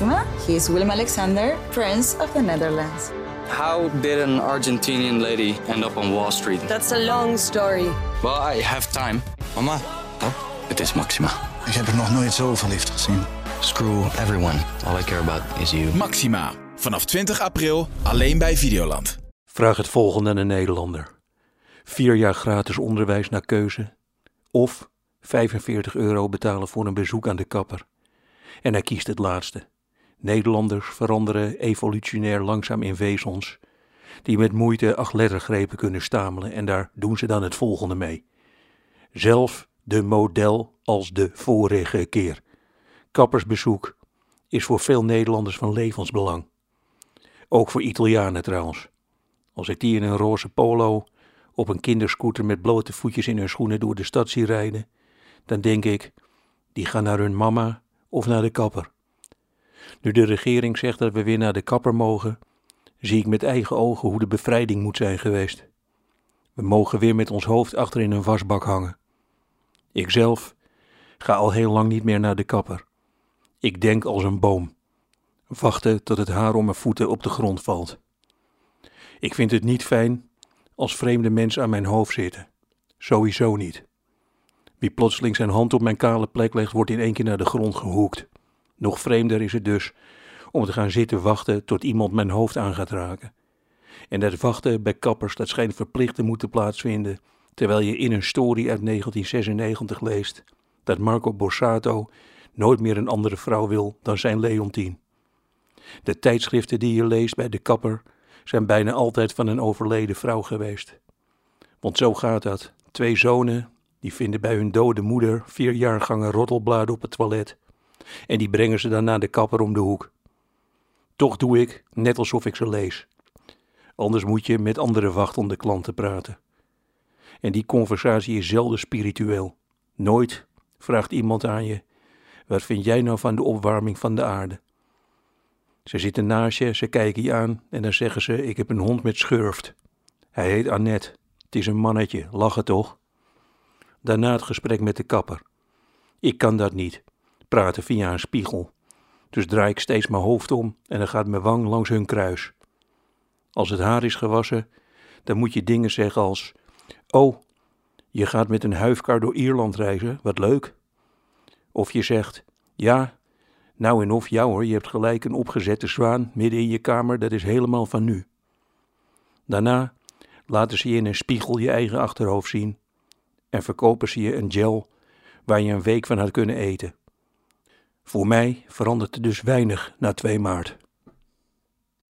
Maxima. He is Willem Alexander, Prince of the Netherlands. How did an Argentinian lady end up on Wall Street? That's a long story. Well, I have time. Mama, Het is Maxima. ik heb er nog nooit zo verliefd gezien. Screw everyone. All I care about is you. Maxima. Vanaf 20 april alleen bij Videoland. Vraag het volgende aan een Nederlander. Vier jaar gratis onderwijs naar keuze. Of 45 euro betalen voor een bezoek aan de kapper. En hij kiest het laatste. Nederlanders veranderen evolutionair langzaam in wezens. Die met moeite acht lettergrepen kunnen stamelen. En daar doen ze dan het volgende mee. Zelf de model als de vorige keer. Kappersbezoek is voor veel Nederlanders van levensbelang. Ook voor Italianen trouwens. Als ik die in een roze polo op een kinderscooter met blote voetjes in hun schoenen door de stad zie rijden, dan denk ik, die gaan naar hun mama of naar de kapper. Nu de regering zegt dat we weer naar de kapper mogen, zie ik met eigen ogen hoe de bevrijding moet zijn geweest. We mogen weer met ons hoofd achter in een wasbak hangen. Ikzelf ga al heel lang niet meer naar de kapper. Ik denk als een boom. Wachten tot het haar om mijn voeten op de grond valt. Ik vind het niet fijn als vreemde mensen aan mijn hoofd zitten. Sowieso niet. Wie plotseling zijn hand op mijn kale plek legt, wordt in één keer naar de grond gehoekt. Nog vreemder is het dus om te gaan zitten wachten tot iemand mijn hoofd aan gaat raken. En dat wachten bij kappers, dat schijnt verplicht te moeten plaatsvinden, terwijl je in een story uit 1996 leest dat Marco Borsato nooit meer een andere vrouw wil dan zijn Leontien. De tijdschriften die je leest bij de kapper zijn bijna altijd van een overleden vrouw geweest. Want zo gaat dat. Twee zonen, die vinden bij hun dode moeder vier jaargangen rottelbladen op het toilet. En die brengen ze dan naar de kapper om de hoek. Toch doe ik net alsof ik ze lees. Anders moet je met andere wachtende klanten praten. En die conversatie is zelden spiritueel. Nooit vraagt iemand aan je: wat vind jij nou van de opwarming van de aarde? Ze zitten naast je, ze kijken je aan en dan zeggen ze: Ik heb een hond met schurft. Hij heet Annette. Het is een mannetje, lachen toch? Daarna het gesprek met de kapper. Ik kan dat niet, praten via een spiegel. Dus draai ik steeds mijn hoofd om en dan gaat mijn wang langs hun kruis. Als het haar is gewassen, dan moet je dingen zeggen als: Oh, je gaat met een huifkar door Ierland reizen, wat leuk. Of je zegt: Ja, nou en of jou hoor, je hebt gelijk een opgezette zwaan midden in je kamer, dat is helemaal van nu. Daarna laten ze je in een spiegel je eigen achterhoofd zien en verkopen ze je een gel waar je een week van had kunnen eten. Voor mij verandert er dus weinig na 2 maart.